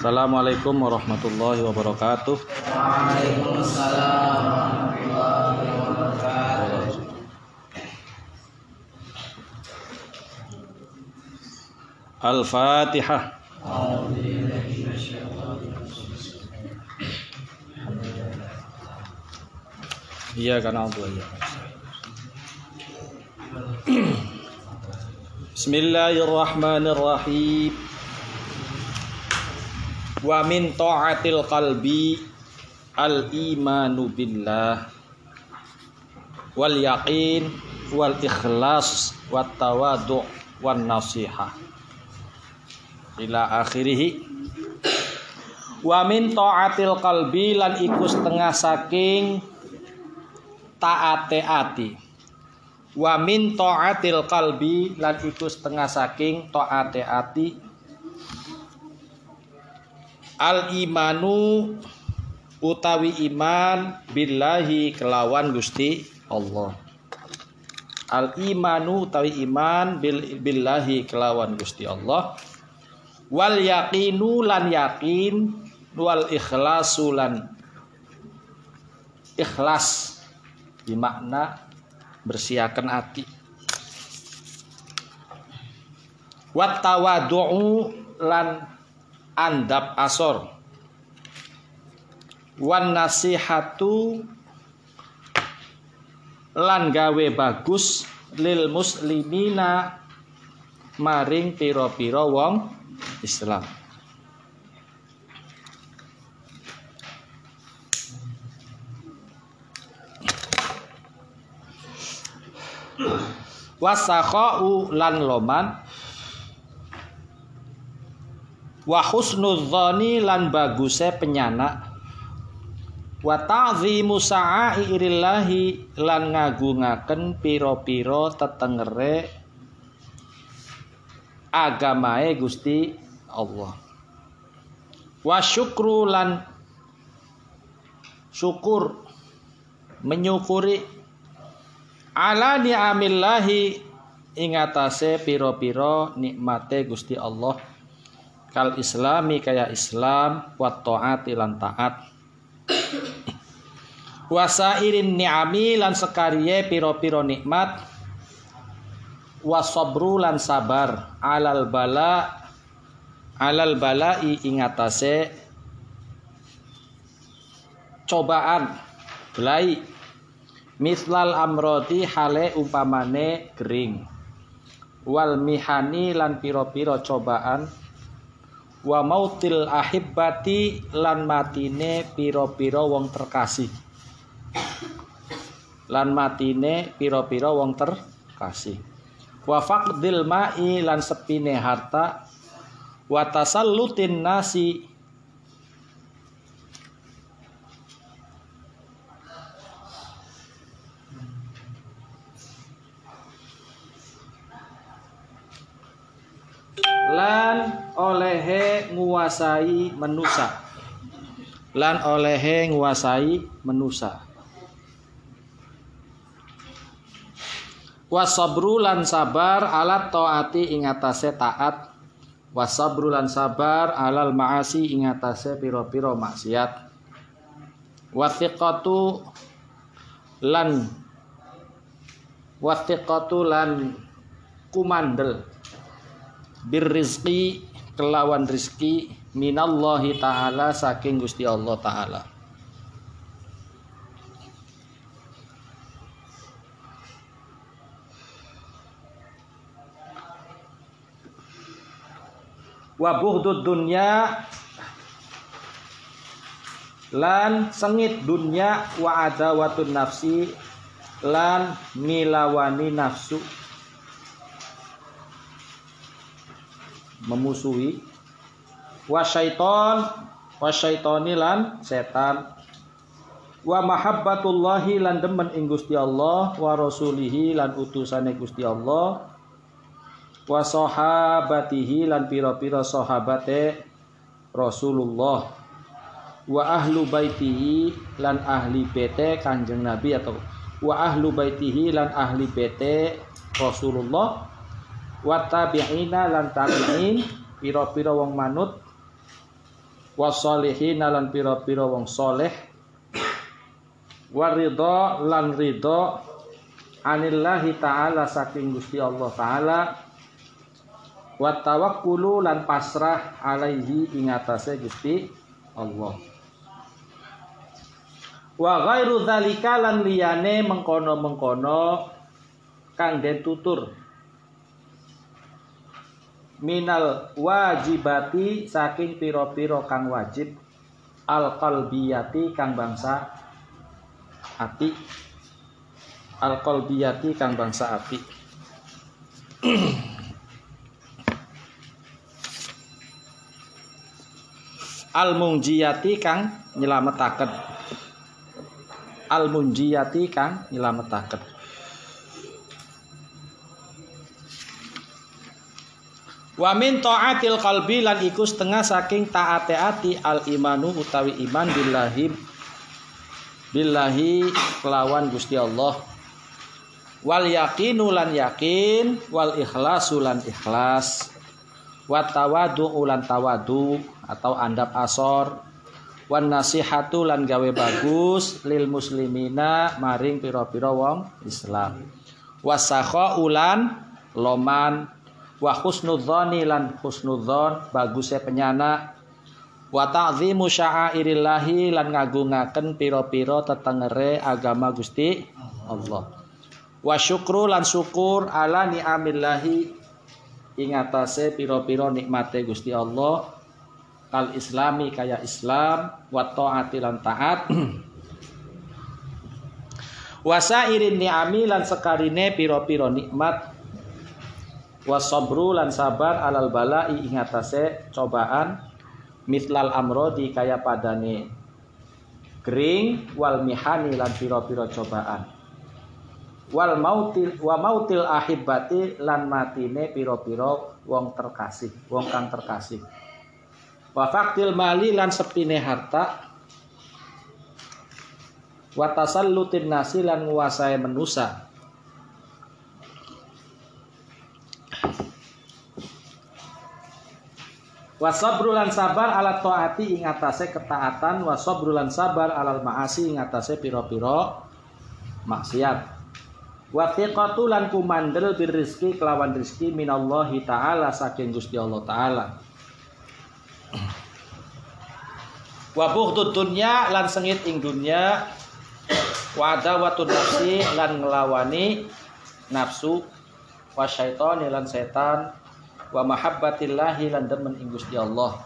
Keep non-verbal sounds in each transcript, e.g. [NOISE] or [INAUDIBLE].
Assalamualaikum warahmatullahi wabarakatuh. Waalaikumsalam warahmatullahi wabarakatuh. Al-Fatihah. Iya karena Allah ya. [CLEARS THROAT] Bismillahirrahmanirrahim. Wa min ta'atil qalbi al-imanu billah. Wal yaqin wal ikhlas wat tawadu' wan nasihah ila akhirih. Wa min ta'atil qalbi lan iku setengah saking taate ati. Wa min ta'atil qalbi lan iku setengah saking taate ati al imanu utawi iman billahi kelawan Gusti Allah. Al imanu utawi iman bil, billahi kelawan Gusti Allah. Wal yaqinu lan yakin wal ikhlasu lan ikhlas. Dimakna bersiakan hati. Wat tawadu'u lan andap asor. Wan nasihatu lan gawe bagus lil muslimina maring pira-pira wong Islam. Wasakhau lan loman wa husnudzani lan baguse penyana wa ta'zimu sa'airillahi lan ngagungaken pira-pira tetengere agamae Gusti Allah. Wa syukru lan syukur menyukuri ala ni'amillahi ing atase pira-pira nikmate Gusti Allah kal islami kaya Islam wa taati lan taat. Wasairin ni'ami lan sekariye piro-piro nikmat. Wasobru lan sabar. Alal bala alal balai ingatase cobaan belai. Mislal amroti hale umpamane kering. Wal mihani lan piro-piro cobaan wa mautil ahibbati lan matine piro-piro wong terkasih. Lan matine piro-piro wong terkasih. Wa faqdil ma'i lan sepine harta. Wa tasallutin nasi lan olehe nguasai menusa lan olehe nguasai menusa wasabru lan sabar alat taati ing atase taat. Wasabru lan sabar alal maasi ing atase pira-pira maksiat. Wathiqatu lan wathiqatu lan kumandel birrizqi kelawan rizki minallahi ta'ala saking Gusti Allah ta'ala. Wa bughdud dunya lan sengit dunya wa adawatun nafsi lan milawani nafsu memusuhi. Wa syaiton wa syaitoni lan setan. Wa mahabbatullahi lan demen ing Gusti Allah wa rasulihi lan utusane Gusti Allah. Wa sahabatihi lan pira-pira sahabate Rasulullah. Wa ahlu baitihi lan ahli bete Kanjeng Nabi atau wa ahlu baitihi lan ahli bete Rasulullah wa tabi'ina lan tabi'in pira-pira wong manut. Wasolihin lan pira-pira wong soleh. Waridho lan ridho anillahi ta'ala saking Gusti Allah taala. Wa tawakkulu lan pasrah alaihi ing atase Gusti Allah. Wa ghairu dzalika lan liyane mengkono-mengkono kang den tutur minal wajibati saking piro-piro kang wajib al qalbiyati kang bangsa ati. Al qalbiyati kang bangsa ati. [CLEARS THROAT] Al munjiyati kang nyelametaken al munjiyati kang nyelametaken Wa min taatil qalbi lan iku setengah saking taate ati al imanu utawi iman billahi billahi kelawan Gusti Allah. Wal yaqinu lan yakin wal ikhlasu lan ikhlas. Wa tawadu ulan tawadu atau andap asor. Wan nasihatu lan gawe bagus lil muslimina maring pira-pira wong Islam. Wasakha ulan loman wa husnudzoni lan husnudzon bagusnya penyana wa ta'zimu sya'airillahi lan ngagungaken pira-pira tetengere agama Gusti Allah. Wa syukru lan syukur ala ni'amillahi ing atase pira-pira nikmate Gusti Allah. Kal islami kaya Islam wa taati lan taat. [CLEARS THROAT] Wasairin ni'ami lan sekarine pira-pira nikmat wasabru lan sabar alal balai ing atase cobaan mislal amrodi kaya padane kering wal mihani lan pira-pira cobaan. Wal mautil wa mautil ahibati lan matine pira-pira wong terkasih wong kang terkasih. Wa faktil mali lan sepine harta. Wa tasallutin nasi lan nguasai menusa Wasabrulan sabar ala taati ing atase ketaatan wasabrulan sabar alal maasi ing atase pira-pira maksiat. Wa thiqatu lan kumandel bir rizki kelawan rizki minallahi taala saking Gusti Allah taala. Wa bughdud dunya lan sengit ing dunya wa adawatun nafsi lan ngelawani nafsu wa syaitani lan setan wa mahabbatillahi lan demen ing Gusti Allah.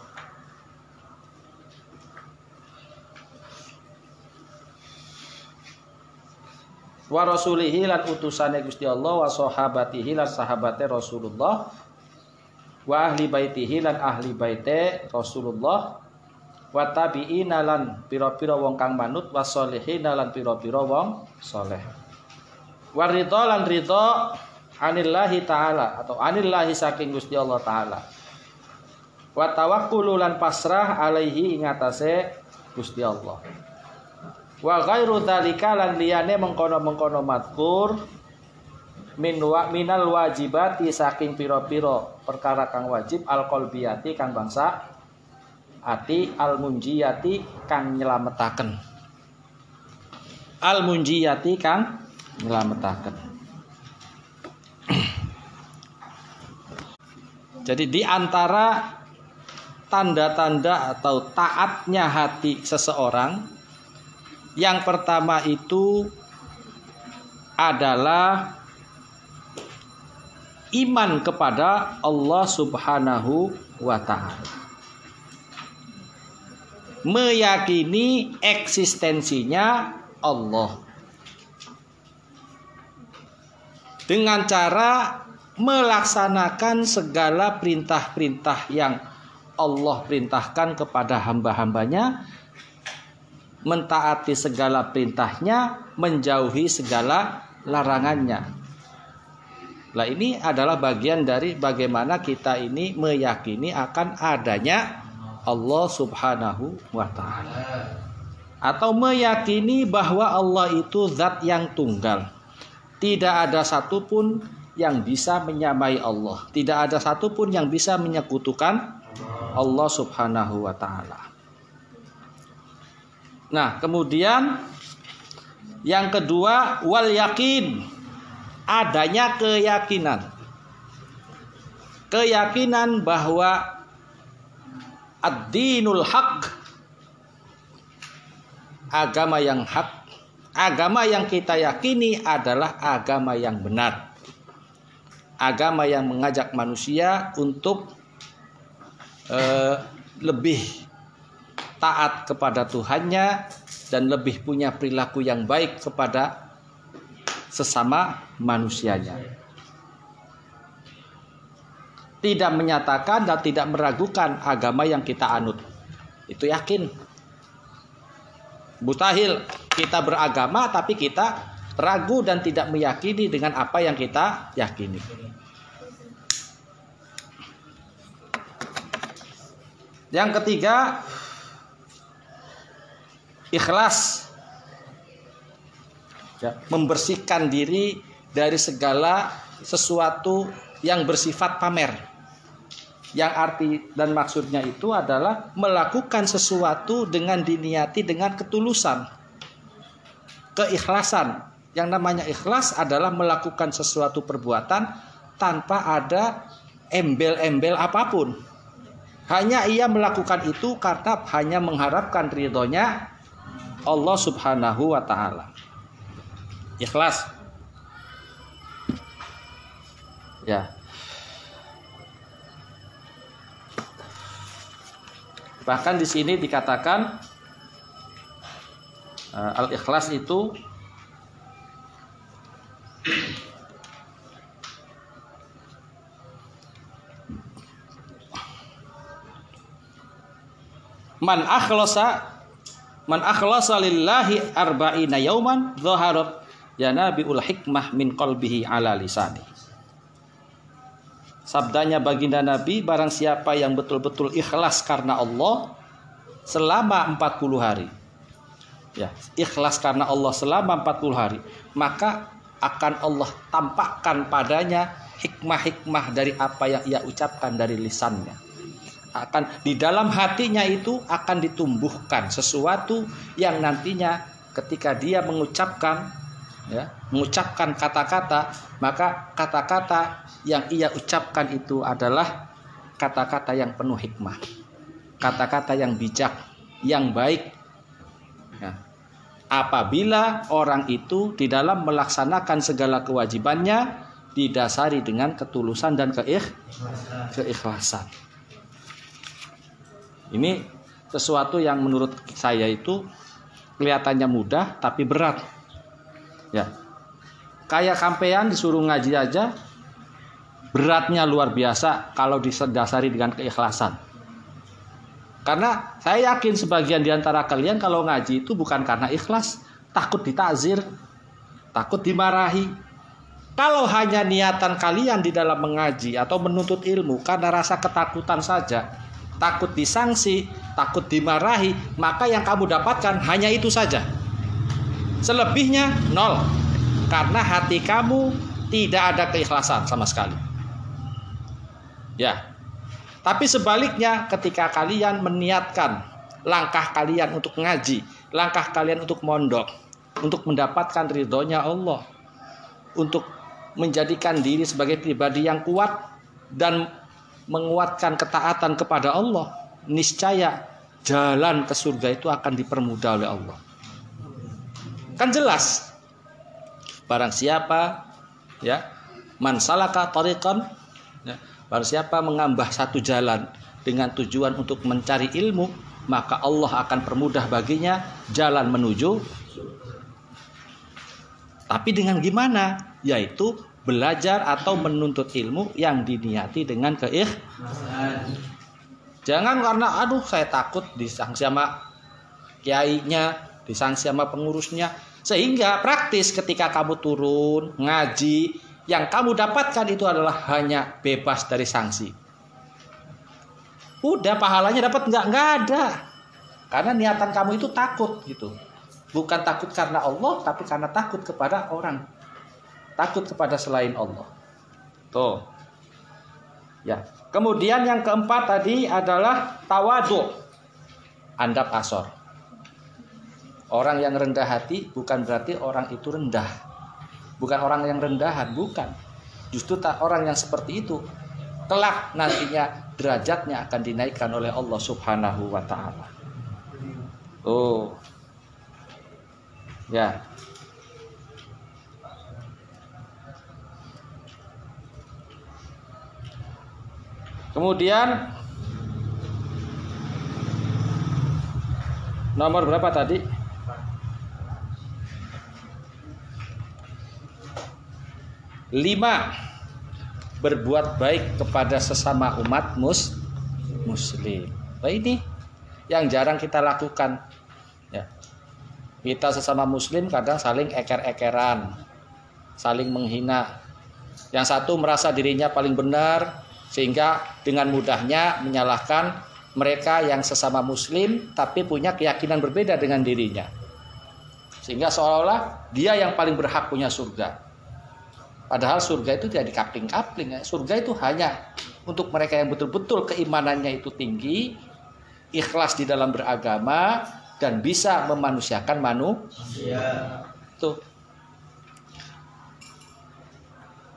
Wa rasulihi lan utusane Gusti Allah wa sahabatihi lan sahabate Rasulullah wa ahli baitihi lan ahli baite Rasulullah wa tabi'ina lan pira-pira wong kang manut wa solihina lan pira-pira wong soleh wa ridha lan ridha anillahi taala atau anillahi saking Gusti Allah taala. Wa tawakkulu lan pasrah alaihi ing atase Gusti Allah. Wa ghairu dzalika lan liyane mengkono-mengkono matkur min wa minal wajibati saking piro-piro perkara kang wajib al qalbiyati kang bangsa ati al munjiyati kang nyelametaken al munjiyati kang nyelametaken Jadi di antara tanda-tanda atau taatnya hati seseorang yang pertama itu adalah iman kepada Allah Subhanahu wa taala. Meyakini eksistensinya Allah. Dengan cara melaksanakan segala perintah-perintah yang Allah perintahkan kepada hamba-hambanya mentaati segala perintahnya menjauhi segala larangannya. Lah ini adalah bagian dari bagaimana kita ini meyakini akan adanya Allah subhanahu wa ta'ala. Atau meyakini bahwa Allah itu zat yang tunggal. Tidak ada satupun yang bisa menyamai Allah. Tidak ada satupun yang bisa menyekutukan Allah Subhanahu wa taala. Nah, kemudian yang kedua wal yakin adanya keyakinan. Keyakinan bahwa ad-dinul haq agama yang hak, agama yang kita yakini adalah agama yang benar. Agama yang mengajak manusia untuk uh, lebih taat kepada Tuhannya dan lebih punya perilaku yang baik kepada sesama manusianya. Tidak menyatakan dan tidak meragukan agama yang kita anut. Itu yakin. Mustahil kita beragama tapi kita ragu dan tidak meyakini dengan apa yang kita yakini. Yang ketiga, ikhlas ya, membersihkan diri dari segala sesuatu yang bersifat pamer. Yang arti dan maksudnya itu adalah melakukan sesuatu dengan diniati dengan ketulusan. Keikhlasan. Yang namanya ikhlas adalah melakukan sesuatu perbuatan tanpa ada embel-embel apa pun. Hanya ia melakukan itu karena hanya mengharapkan ridhonya Allah Subhanahu wa taala. Ikhlas. Ya. Bahkan di sini dikatakan uh, al-ikhlas itu man akhlasa Man akhlasa lillahi arba'ina yauman dhaharat yanabiul hikmah min qalbihi ala lisani. Sabdanya baginda Nabi barang siapa yang betul-betul ikhlas karena Allah selama 40 hari. Ya, ikhlas karena Allah selama 40 hari, maka akan Allah tampakkan padanya hikmah-hikmah dari apa yang ia ucapkan dari lisannya. Akan di dalam hatinya itu akan ditumbuhkan sesuatu yang nantinya ketika dia mengucapkan ya mengucapkan kata-kata maka kata-kata yang ia ucapkan itu adalah kata-kata yang penuh hikmah. Kata-kata yang bijak yang baik. Ya. Apabila orang itu di dalam melaksanakan segala kewajibannya didasari dengan ketulusan dan keikhlasan ini sesuatu yang menurut saya itu kelihatannya mudah tapi berat. Ya. Kayak kampean disuruh ngaji aja beratnya luar biasa kalau didasari dengan keikhlasan. Karena saya yakin sebagian di antara kalian kalau ngaji itu bukan karena ikhlas, takut ditazir, takut dimarahi. Kalau hanya niatan kalian di dalam mengaji atau menuntut ilmu karena rasa ketakutan saja, takut disanksi, takut dimarahi, maka yang kamu dapatkan hanya itu saja. Selebihnya nol. Karena hati kamu tidak ada keikhlasan sama sekali. Ya. Tapi sebaliknya ketika kalian meniatkan langkah kalian untuk ngaji, langkah kalian untuk mondok, untuk mendapatkan ridhonya Allah, untuk menjadikan diri sebagai pribadi yang kuat dan menguatkan ketaatan kepada Allah, niscaya jalan ke surga itu akan dipermudah oleh Allah. Kan jelas. Barang siapa ya, man salaka tariqan ya, barang siapa mengambah satu jalan dengan tujuan untuk mencari ilmu, maka Allah akan permudah baginya jalan menuju tapi dengan gimana? Yaitu belajar atau menuntut ilmu yang diniati dengan keikhlasan. Jangan karena aduh saya takut disangsi sama kiainya, disangsi sama pengurusnya. Sehingga praktis ketika kamu turun ngaji, yang kamu dapatkan itu adalah hanya bebas dari sanksi. Udah pahalanya dapat nggak? Nggak ada. Karena niatan kamu itu takut gitu. Bukan takut karena Allah, tapi karena takut kepada orang takut kepada selain Allah. Tuh. Ya. Kemudian yang keempat tadi adalah tawadu. Andap asor. Orang yang rendah hati bukan berarti orang itu rendah. Bukan orang yang rendahan, bukan. Justru orang yang seperti itu kelak nantinya derajatnya akan dinaikkan oleh Allah Subhanahu wa taala. Oh. Ya. Kemudian nomor berapa tadi? Lima berbuat baik kepada sesama umat mus muslim. Nah ini yang jarang kita lakukan. Ya. Kita sesama muslim kadang saling eker-ekeran, saling menghina. Yang satu merasa dirinya paling benar, sehingga dengan mudahnya menyalahkan mereka yang sesama muslim tapi punya keyakinan berbeda dengan dirinya. Sehingga seolah-olah dia yang paling berhak punya surga. Padahal surga itu tidak dikapling-kapling. Ya. Surga itu hanya untuk mereka yang betul-betul keimanannya itu tinggi, ikhlas di dalam beragama, dan bisa memanusiakan manusia. Tuh.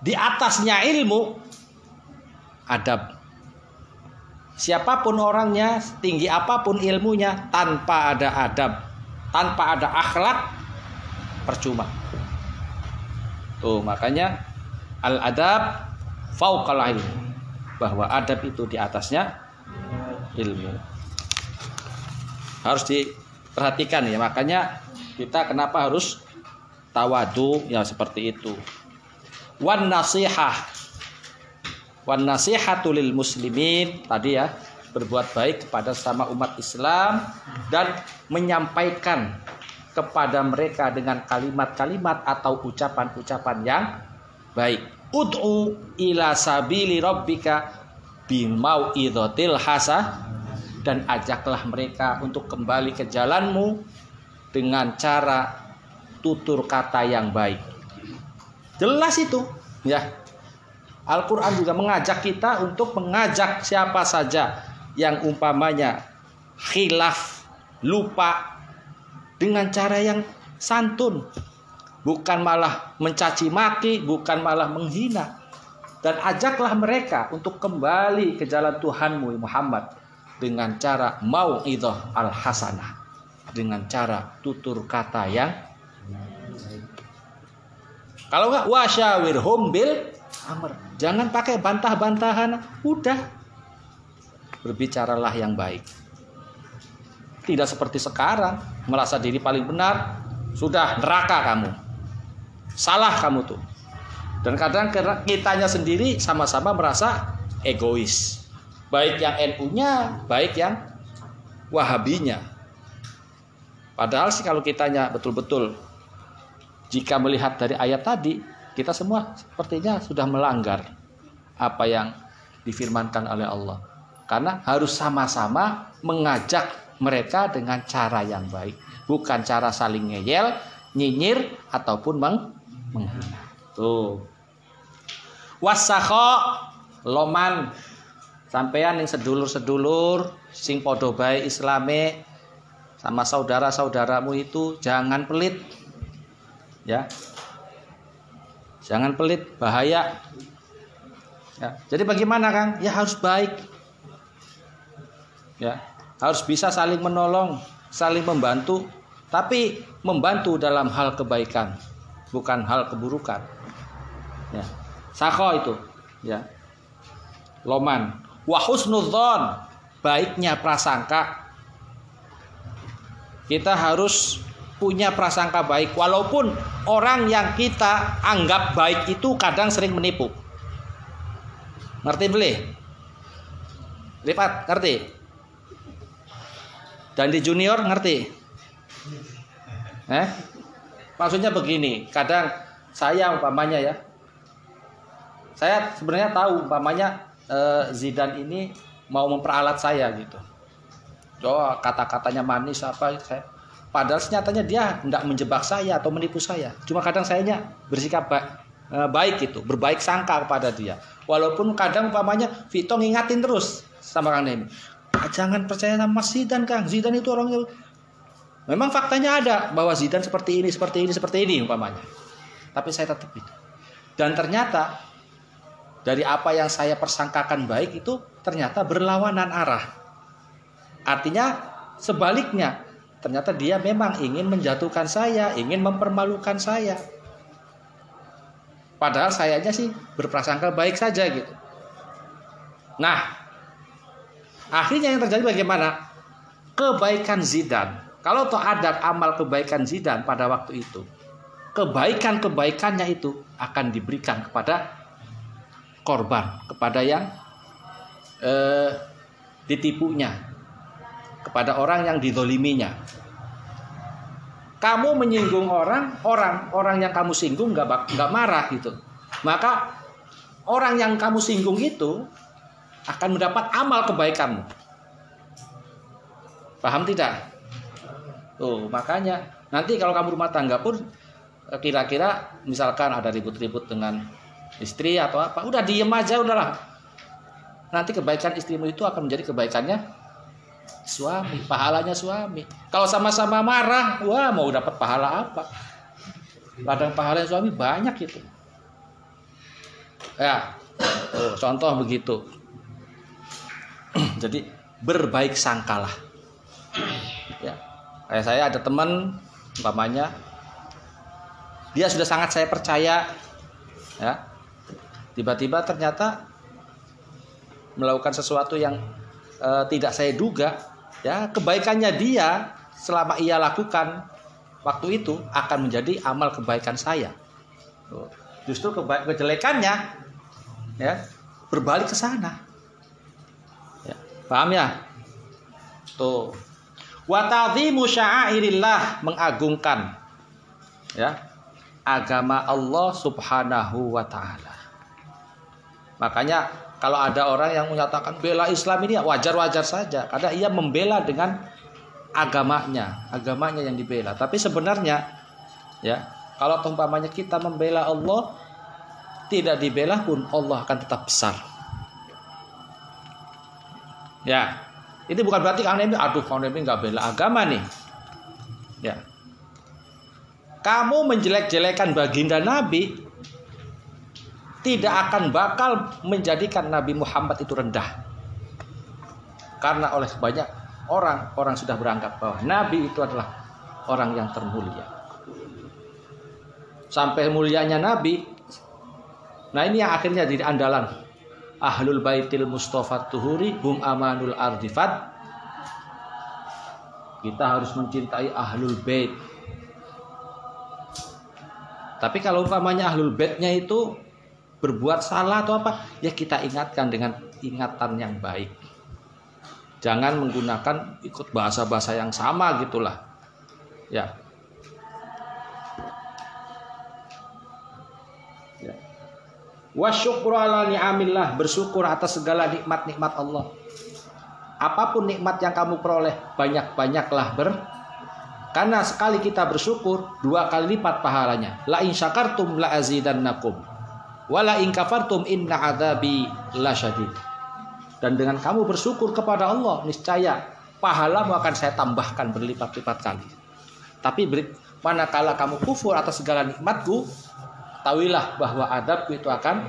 Di atasnya ilmu adab. Siapa pun orangnya, tinggi apa pun ilmunya, tanpa ada adab, tanpa ada akhlak, percuma. Tuh, makanya al-adab fauqal ilmu. Bahwa adab itu di atasnya ilmu. Harus diperhatikan ya, makanya kita kenapa harus tawadu ya seperti itu. Wan nasihah wan nasihatu lil muslimin tadi ya berbuat baik kepada sama umat Islam dan menyampaikan kepada mereka dengan kalimat-kalimat atau ucapan-ucapan yang baik. Ud'u ila sabili rabbika bimau idhotil hasah dan ajaklah mereka untuk kembali ke jalanmu dengan cara tutur kata yang baik. Jelas itu, ya. Al-Quran juga mengajak kita untuk mengajak siapa saja yang umpamanya khilaf, lupa dengan cara yang santun. Bukan malah mencaci maki, bukan malah menghina. Dan ajaklah mereka untuk kembali ke jalan Tuhanmu Muhammad dengan cara mau al-hasanah. Dengan cara tutur kata yang kalau enggak wasyawirhum bil amr. Jangan pakai bantah-bantahan. Udah. Berbicaralah yang baik. Tidak seperti sekarang, merasa diri paling benar, sudah neraka kamu. Salah kamu tuh. Dan kadang kitanya sendiri sama-sama merasa egois. Baik yang NU-nya, baik yang Wahabinya. Padahal sih kalau kitanya betul-betul jika melihat dari ayat tadi, kita semua sepertinya sudah melanggar apa yang difirmankan oleh Allah. Karena harus sama-sama mengajak mereka dengan cara yang baik, bukan cara saling ngeyel, nyinyir ataupun meng menghina. Tuh. Wasakho loman sampean yang sedulur-sedulur sing podo baik islame sama saudara-saudaramu itu jangan pelit. Ya, Jangan pelit, bahaya. Ya, jadi bagaimana Kang? Ya harus baik. Ya, harus bisa saling menolong, saling membantu, tapi membantu dalam hal kebaikan, bukan hal keburukan. Ya. Sako itu, ya. Loman, wa husnudzon, baiknya prasangka. Kita harus punya prasangka baik walaupun orang yang kita anggap baik itu kadang sering menipu. Ngerti beli? Lipat, ngerti? Dan di junior ngerti? Eh? Maksudnya begini, kadang saya umpamanya ya. Saya sebenarnya tahu umpamanya eh, Zidan ini mau memperalat saya gitu. Oh, kata-katanya manis apa saya Padahal senyatanya dia tidak menjebak saya atau menipu saya. Cuma kadang sayanya bersikap baik, eh, baik itu, berbaik sangka kepada dia. Walaupun kadang umpamanya Vito ngingatin terus sama Kang Nemi. Jangan percaya sama Zidan Kang. Zidan itu orangnya Memang faktanya ada bahwa Zidane seperti ini, seperti ini, seperti ini umpamanya. Tapi saya tetap itu. Dan ternyata dari apa yang saya persangkakan baik itu ternyata berlawanan arah. Artinya sebaliknya, ternyata dia memang ingin menjatuhkan saya, ingin mempermalukan saya. Padahal sayanya sih berprasangka baik saja gitu. Nah, akhirnya yang terjadi bagaimana? Kebaikan Zidane kalau toh ada amal kebaikan Zidan pada waktu itu, kebaikan-kebaikannya itu akan diberikan kepada korban, kepada yang eh, ditipunya, kepada orang yang didoliminya. Kamu menyinggung orang, orang orang yang kamu singgung nggak nggak marah gitu. Maka orang yang kamu singgung itu akan mendapat amal kebaikanmu. Paham tidak? Tuh, makanya nanti kalau kamu rumah tangga pun eh, kira-kira misalkan ada ribut-ribut dengan istri atau apa, udah diem aja udahlah. Nanti kebaikan istrimu itu akan menjadi kebaikannya suami, pahalanya suami. Kalau sama-sama marah, wah mau dapat pahala apa? Ladang pahala suami banyak itu. Ya, tuh, contoh begitu. Jadi berbaik sangkalah. Ya, Kayak saya ada teman umpamanya dia sudah sangat saya percaya ya. Tiba-tiba ternyata melakukan sesuatu yang e, tidak saya duga ya, kebaikannya dia selama ia lakukan waktu itu akan menjadi amal kebaikan saya. Justru keba kejelekannya ya berbalik ke sana. Paham ya? Tuh Wa ta'dhimu sya'airillah mengagungkan ya agama Allah Subhanahu wa taala. Makanya kalau ada orang yang menyatakan bela Islam ini ya wajar-wajar saja karena ia membela dengan agamanya, agamanya yang dibela. Tapi sebenarnya ya, kalau umpamanya kita membela Allah tidak dibela pun Allah akan tetap besar. Ya, ini bukan berarti Kang Nemi, aduh Kang Nemi nggak bela agama nih. Ya. Kamu menjelek-jelekan baginda Nabi tidak akan bakal menjadikan Nabi Muhammad itu rendah. Karena oleh banyak orang, orang sudah beranggap bahwa Nabi itu adalah orang yang termulia. Sampai mulianya Nabi, nah ini yang akhirnya jadi andalan ahlul baitil mustafa tuhuri hum amanul ardifat kita harus mencintai ahlul bait. Tapi kalau umpamanya ahlul baitnya itu berbuat salah atau apa ya kita ingatkan dengan ingatan yang baik. Jangan menggunakan ikut bahasa-bahasa yang sama gitulah. Ya Wasyukru ala ni'amillah, bersyukur atas segala nikmat-nikmat Allah. Apa pun nikmat yang kamu peroleh, banyak-banyaklah ber karena sekali kita bersyukur, dua kali lipat pahalanya. La in syakartum la azidannakum. Wa la in kafartum inna adzabi lasyadid. Dan dengan kamu bersyukur kepada Allah, niscaya pahalamu akan saya tambahkan berlipat-lipat kali. Tapi manakala kamu kufur atas segala nikmatku, Tahuilah bahwa adab itu akan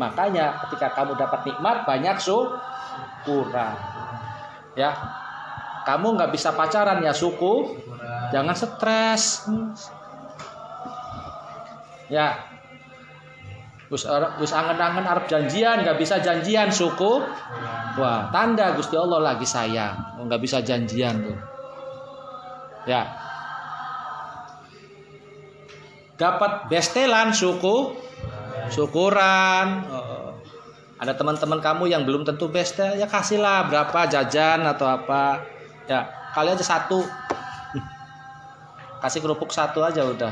makanya ketika kamu dapat nikmat banyak syukuran. Ya. Kamu nggak bisa pacaran ya suku, jangan stres. Ya. Gus Gus angen-angen Arab janjian nggak bisa janjian suku. Wah, tanda Gusti Allah lagi sayang. Nggak bisa janjian tuh. Ya, dapat bestelan suku syukuran. Ada teman-teman kamu yang belum tentu bestel ya kasihlah berapa jajan atau apa. Ya kali aja satu. Kasih kerupuk satu aja udah.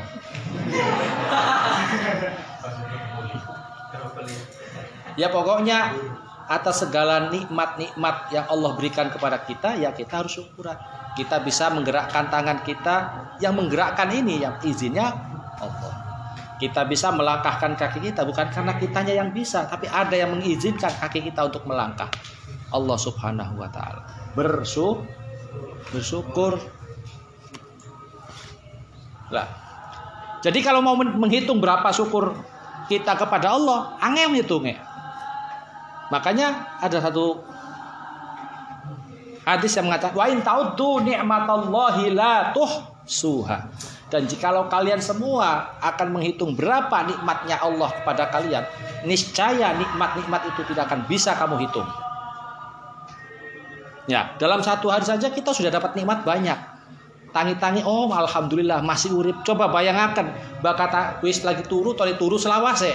Ya pokoknya atas segala nikmat-nikmat yang Allah berikan kepada kita ya kita harus syukuran. Kita bisa menggerakkan tangan kita yang menggerakkan ini yang izinnya Allah. Kita bisa melangkahkan kaki kita bukan karena kitanya yang bisa, tapi ada yang mengizinkan kaki kita untuk melangkah. Allah Subhanahu wa taala. Bersyukur bersyukur Lah. Jadi kalau mau menghitung berapa syukur kita kepada Allah, angel menghitungnya. Makanya ada satu hadis yang mengatakan wa in ni'matallahi la suha. Dan jikalau kalian semua akan menghitung berapa nikmatnya Allah kepada kalian, niscaya nikmat-nikmat itu tidak akan bisa kamu hitung. Ya, dalam satu hari saja kita sudah dapat nikmat banyak. Tangi-tangi, oh alhamdulillah masih urip. Coba bayangkan, bakata wis lagi turu, toli turu selawase.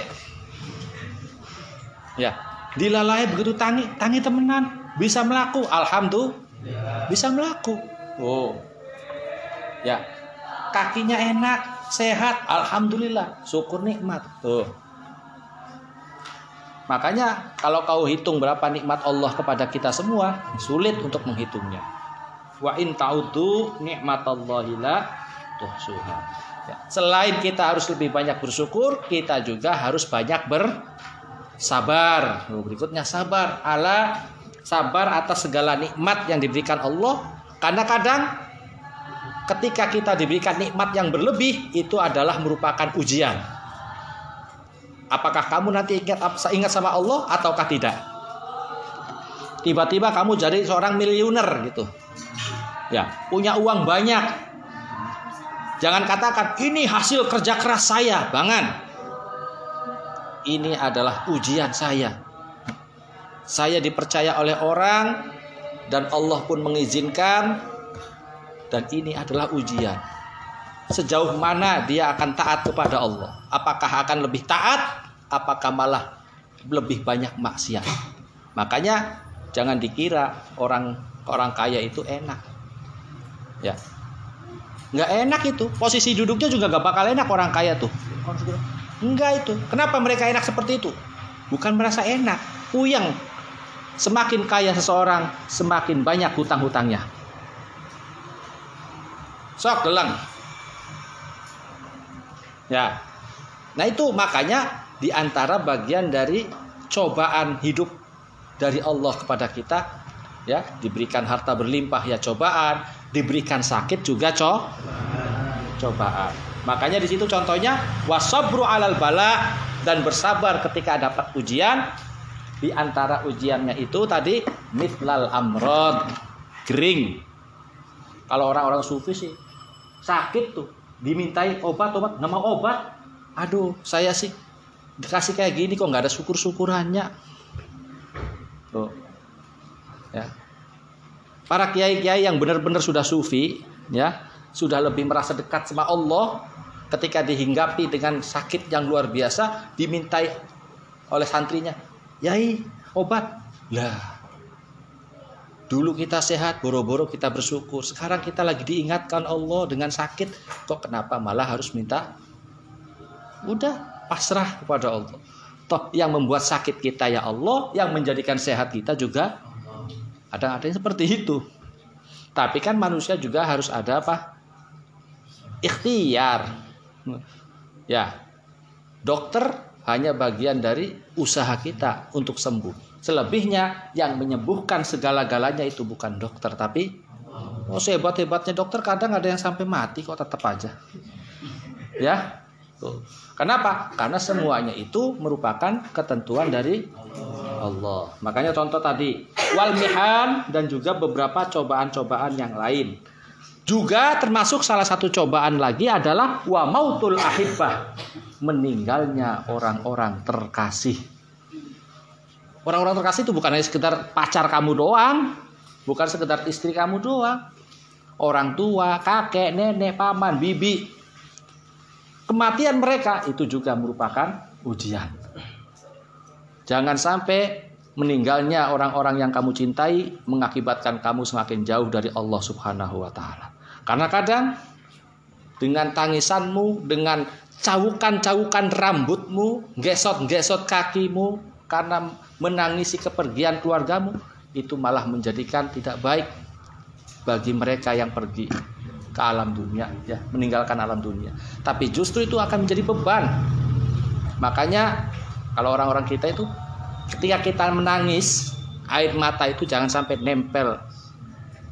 Ya, dilalai begitu tangi, tangi temenan, bisa melaku, alhamdulillah, bisa melaku. Oh, ya, kakinya enak, sehat, alhamdulillah, syukur nikmat. Tuh. Makanya kalau kau hitung berapa nikmat Allah kepada kita semua, sulit untuk menghitungnya. Wa in ta'udu nikmatallahi la tuhsuha. Ya. Selain kita harus lebih banyak bersyukur, kita juga harus banyak bersabar. Berikutnya sabar ala sabar atas segala nikmat yang diberikan Allah. Karena kadang ketika kita diberikan nikmat yang berlebih itu adalah merupakan ujian. Apakah kamu nanti ingat ingat sama Allah ataukah tidak? Tiba-tiba kamu jadi seorang miliuner gitu. Ya, punya uang banyak. Jangan katakan ini hasil kerja keras saya, bangan. Ini adalah ujian saya. Saya dipercaya oleh orang dan Allah pun mengizinkan dan ini adalah ujian sejauh mana dia akan taat kepada Allah. Apakah akan lebih taat? Apakah malah lebih banyak maksiat? Makanya jangan dikira orang orang kaya itu enak. Ya. Nggak enak itu. Posisi duduknya juga gak bakal enak orang kaya tuh. Enggak itu. Kenapa mereka enak seperti itu? Bukan merasa enak. Puyeng. Semakin kaya seseorang, semakin banyak hutang-hutangnya. Sok gelang Ya. Nah itu makanya di antara bagian dari cobaan hidup dari Allah kepada kita ya diberikan harta berlimpah ya cobaan diberikan sakit juga co cobaan. Makanya di situ contohnya wasabru alal bala dan bersabar ketika dapat ujian. Di antara ujiannya itu tadi mitlal amrod kering. Kalau orang-orang sufi sih sakit tuh. Dimintai obat obat. Nggak mau obat. Aduh saya sih dikasih kayak gini kok nggak ada syukur syukurannya tuh. Ya. Para kiai kiai yang benar-benar sudah sufi ya sudah lebih merasa dekat sama Allah ketika dihinggapi dengan sakit yang luar biasa dimintai oleh santrinya yai obat. Lah Dulu kita sehat, boro-boro kita bersyukur. Sekarang kita lagi diingatkan Allah dengan sakit. Kok kenapa malah harus minta? Udah pasrah kepada Allah. Toh yang membuat sakit kita ya Allah, yang menjadikan sehat kita juga ada ada seperti itu. Tapi kan manusia juga harus ada apa? Ikhtiar. Ya. Dokter hanya bagian dari usaha kita untuk sembuh. Selebihnya yang menyembuhkan segala-galanya itu bukan dokter tapi oh sehebat-hebatnya dokter kadang ada yang sampai mati kok tetap aja. Ya. Kenapa? Karena semuanya itu merupakan ketentuan dari Allah. Makanya contoh tadi wal mihan dan juga beberapa cobaan-cobaan yang lain. Juga termasuk salah satu cobaan lagi adalah wa mautul ahibbah, meninggalnya orang-orang terkasih. Orang-orang terkasih itu bukan hanya sekedar pacar kamu doang, bukan sekedar istri kamu doang. Orang tua, kakek, nenek, paman, bibi. Kematian mereka itu juga merupakan ujian. Jangan sampai meninggalnya orang-orang yang kamu cintai mengakibatkan kamu semakin jauh dari Allah Subhanahu wa taala. Karena kadang dengan tangisanmu, dengan cawukan-cawukan rambutmu, gesot-gesot kakimu karena menangisi kepergian keluargamu itu malah menjadikan tidak baik bagi mereka yang pergi ke alam dunia ya meninggalkan alam dunia tapi justru itu akan menjadi beban makanya kalau orang-orang kita itu ketika kita menangis air mata itu jangan sampai nempel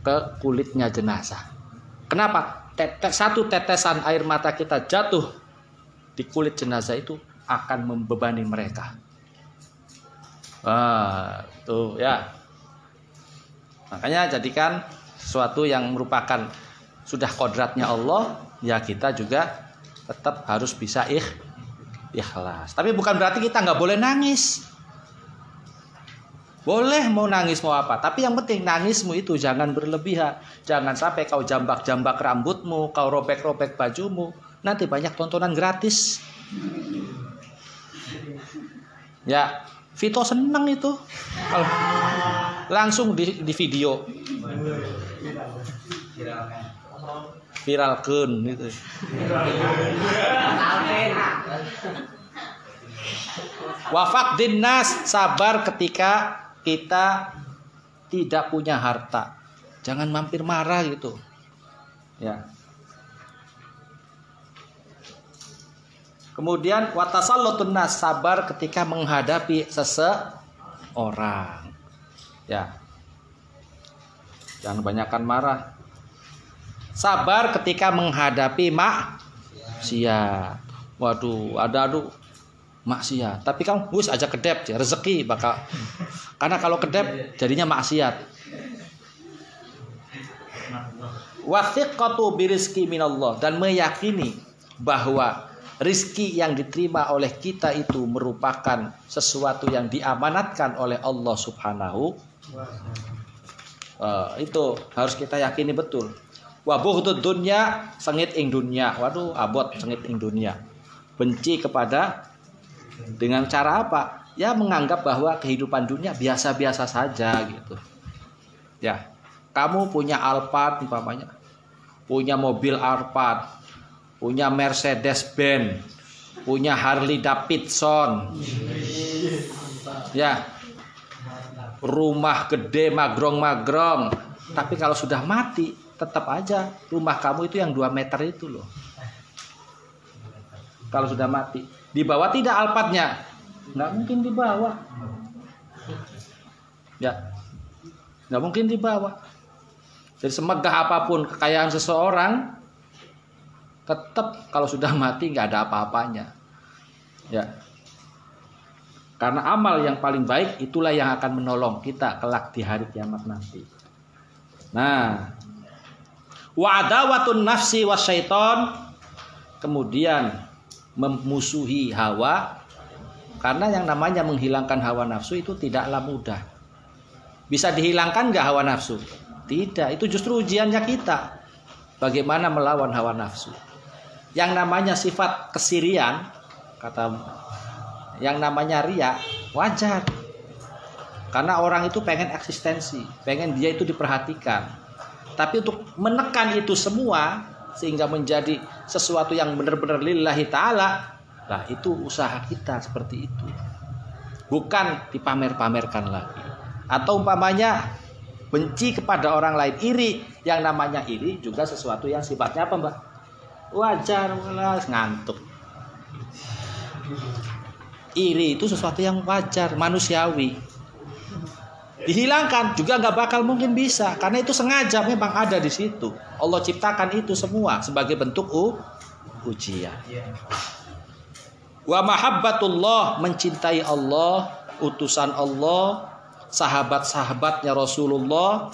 ke kulitnya jenazah Kenapa? Tetes, satu tetesan air mata kita jatuh di kulit jenazah itu akan membebani mereka. Tuh ya. Makanya jadikan sesuatu yang merupakan sudah kodratnya Allah, ya kita juga tetap harus bisa ikh, ikhlas. Tapi bukan berarti kita nggak boleh nangis. Boleh mau nangis mau apa, tapi yang penting nangismu itu jangan berlebihan. Jangan sampai kau jambak-jambak rambutmu, kau robek-robek bajumu. Nanti banyak tontonan gratis. Ya, Vito seneng itu. Kalau langsung di, di video. Viralkan gitu. Wafak dinas sabar ketika kita tidak punya harta. Jangan mampir marah gitu. Ya. Kemudian watasallutun nas sabar ketika menghadapi seseorang. Ya. Jangan banyakkan marah. Sabar ketika menghadapi maksiat. Waduh, ada aduh maksiat. Tapi kamu bus aja kedep ya rezeki bakal. Karena kalau kedep jadinya maksiat. Wathiqatu birizki minallah dan meyakini bahwa rizki yang diterima oleh kita itu merupakan sesuatu yang diamanatkan oleh Allah Subhanahu uh, itu harus kita yakini betul. Wa buhtud dunya sengit ing dunya. Waduh, abot sengit ing dunya. Benci kepada dengan cara apa? Ya menganggap bahwa kehidupan dunia biasa-biasa saja gitu. Ya, kamu punya Alphard umpamanya, punya mobil Alphard, punya Mercedes Benz, punya Harley Davidson. Ya. Rumah gede magrong-magrong. Tapi kalau sudah mati, tetap aja rumah kamu itu yang 2 meter itu loh. Kalau sudah mati. Dibawa tidak alpatnya? Nggak mungkin dibawa. Ya, nggak mungkin dibawa. Jadi semegah apa pun kekayaan seseorang, tetap kalau sudah [LAUGHS] mati nggak ada apa-apanya. Ya, karena amal yang paling baik itulah yang akan menolong kita kelak di hari kiamat nanti. Nah, wa'adawatun nafsi wasyaiton kemudian memusuhi hawa karena yang namanya menghilangkan hawa nafsu itu tidaklah mudah. Bisa dihilangkan nggak hawa nafsu? Tidak, itu justru ujiannya kita. Bagaimana melawan hawa nafsu. Yang namanya sifat kesirian, kata yang namanya ria, wajar. Karena orang itu pengen eksistensi, pengen dia itu diperhatikan. Tapi untuk menekan itu semua, sehingga menjadi sesuatu yang benar-benar lillahi taala lah itu usaha kita seperti itu bukan dipamer-pamerkan lagi atau umpamanya benci kepada orang lain iri yang namanya iri juga sesuatu yang sifatnya apa mbak wajar walas ngantuk. Iri itu sesuatu yang wajar manusiawi. Dihilangkan juga nggak bakal mungkin bisa karena itu sengaja memang ada di situ. Allah ciptakan itu semua sebagai bentuk u, ujian. Wa mahabbatullah mencintai Allah utusan Allah sahabat-sahabatnya Rasulullah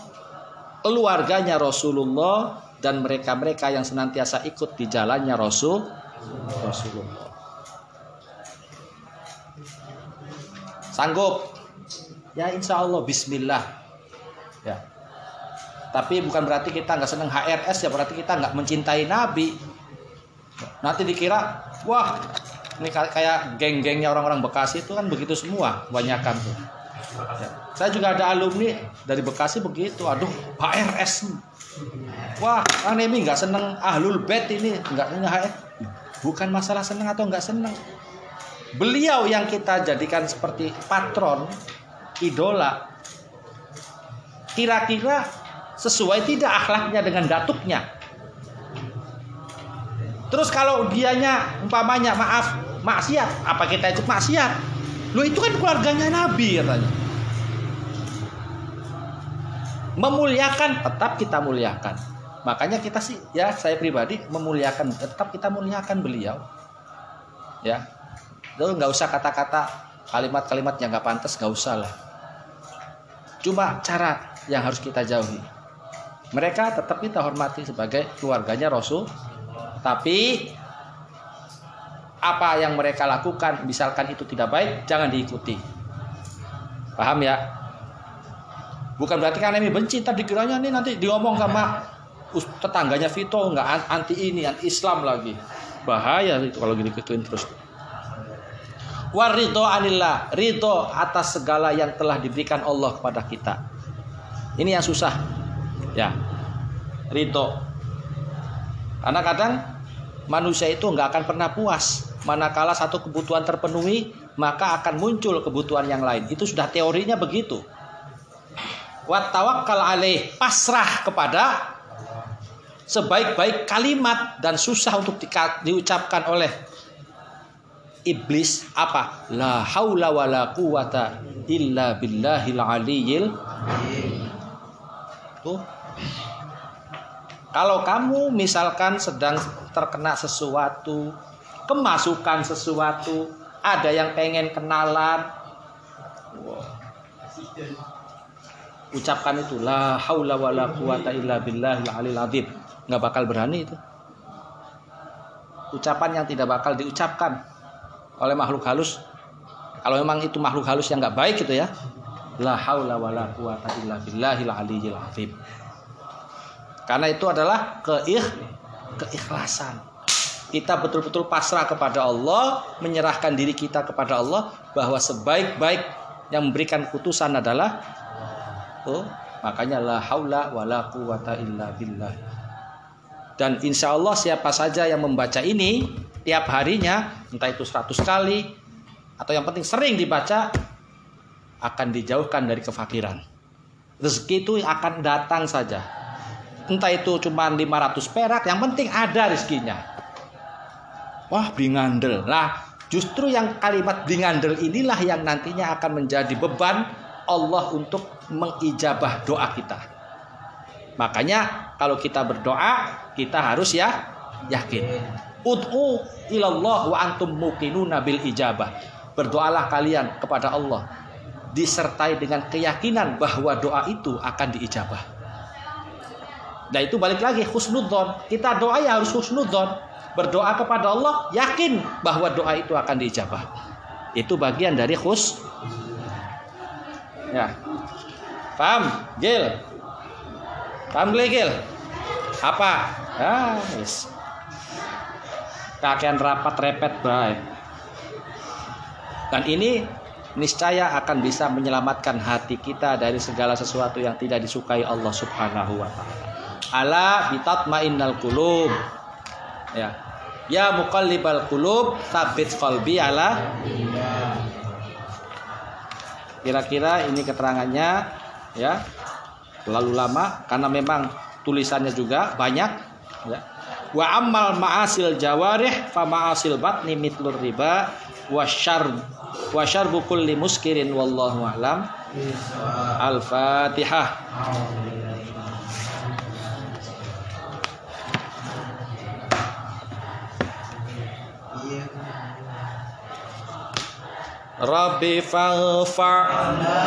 keluarganya Rasulullah dan mereka-mereka yang senantiasa ikut di jalannya Rasul Rasulullah. Sanggup? Ya insya Allah Bismillah. Ya. Tapi bukan berarti kita nggak seneng HRS ya berarti kita nggak mencintai Nabi. Nanti dikira wah ini kayak geng-gengnya orang-orang Bekasi itu kan begitu semua kebanyakan tuh. Ya. saya juga ada alumni dari Bekasi begitu aduh HRS wah ini nggak seneng. Ahlul bed ini nggak HRS bukan masalah seneng atau nggak seneng. Beliau yang kita jadikan seperti patron idola kira-kira sesuai tidak akhlaknya dengan datuknya? Terus kalau dianya umpamanya maaf maksiat. Apa kita ikut maksiat? Lo itu kan keluarganya Nabi katanya memuliakan tetap kita muliakan Makanya kita sih ya saya pribadi memuliakan tetap kita muliakan beliau. Ya. Lalu nggak usah kata-kata kalimat-kalimat yang nggak pantas nggak usah lah. Cuma cara yang harus kita jauhi. Mereka tetap kita hormati sebagai keluarganya Rasul. Tapi apa yang mereka lakukan misalkan itu tidak baik jangan diikuti. Paham ya? Bukan berarti karena ini benci tadi kiranya nih nanti diomong sama tetangganya Vito nggak anti ini anti Islam lagi. Bahaya itu kalau gini kekuin terus. Warido anillah ridho atas segala yang telah diberikan Allah kepada kita. Ini yang susah. Ya ridho. Karena kadang manusia itu nggak akan pernah puas. Manakala satu kebutuhan terpenuhi maka akan muncul kebutuhan yang lain. Itu sudah teorinya begitu wat tawakkal alaih pasrah kepada sebaik-baik kalimat dan susah untuk di, diucapkan oleh iblis apa la haula wala quwata illa billahil aliyil tuh kalau kamu misalkan sedang terkena sesuatu kemasukan sesuatu ada yang pengen kenalan. Ucapkan itu la haula wala quwata illa billahil alil azim nggak bakal berani itu. Ucapan yang tidak bakal diucapkan oleh makhluk halus. Kalau memang itu makhluk halus yang nggak baik gitu ya. La haula wala quwata illa billahil aliyil azim karena itu adalah keikh keikhlasan. Kita betul-betul pasrah kepada Allah menyerahkan diri kita kepada Allah bahwa sebaik-baik yang memberikan putusan adalah oh, makanya la haula wala quwata illa billah dan insya Allah siapa saja yang membaca ini tiap harinya, entah itu 100 kali atau yang penting sering dibaca, akan dijauhkan dari kefakiran. Rezeki itu akan datang saja. Entah itu cuma 500 perak, yang penting ada rezekinya. Wah, bingandel. Nah, justru yang kalimat bingandel inilah yang nantinya akan menjadi beban Allah untuk mengijabah doa kita. Makanya kalau kita berdoa, kita harus ya yakin. Ud'u ilallah wa antum muqinuna bil ijabah. Berdoalah kalian kepada Allah disertai dengan keyakinan bahwa doa itu akan diijabah. Nah itu balik lagi husnudzon. Kita doa ya harus husnudzon. Berdoa kepada Allah yakin bahwa doa itu akan diijabah. Itu bagian dari khus. Ya. Paham? Gil. Paham Gil? Apa? Ah, yes. Kakean rapat repet baik. Dan ini niscaya akan bisa menyelamatkan hati kita dari segala sesuatu yang tidak disukai Allah Subhanahu wa taala. Ala bitatmainnal qulub. Ya. Ya muqallibal qulub, sabit qalbi ala Kira-kira ini keterangannya ya. Terlalu lama karena memang tulisannya juga banyak ya. Wa amal ma'asil jawarih fa ma'asil batni mitlur riba wa syarb wa syarbu kulli muskirin wallahu a'lam. Al-Fatihah. Rabbi faghfa'na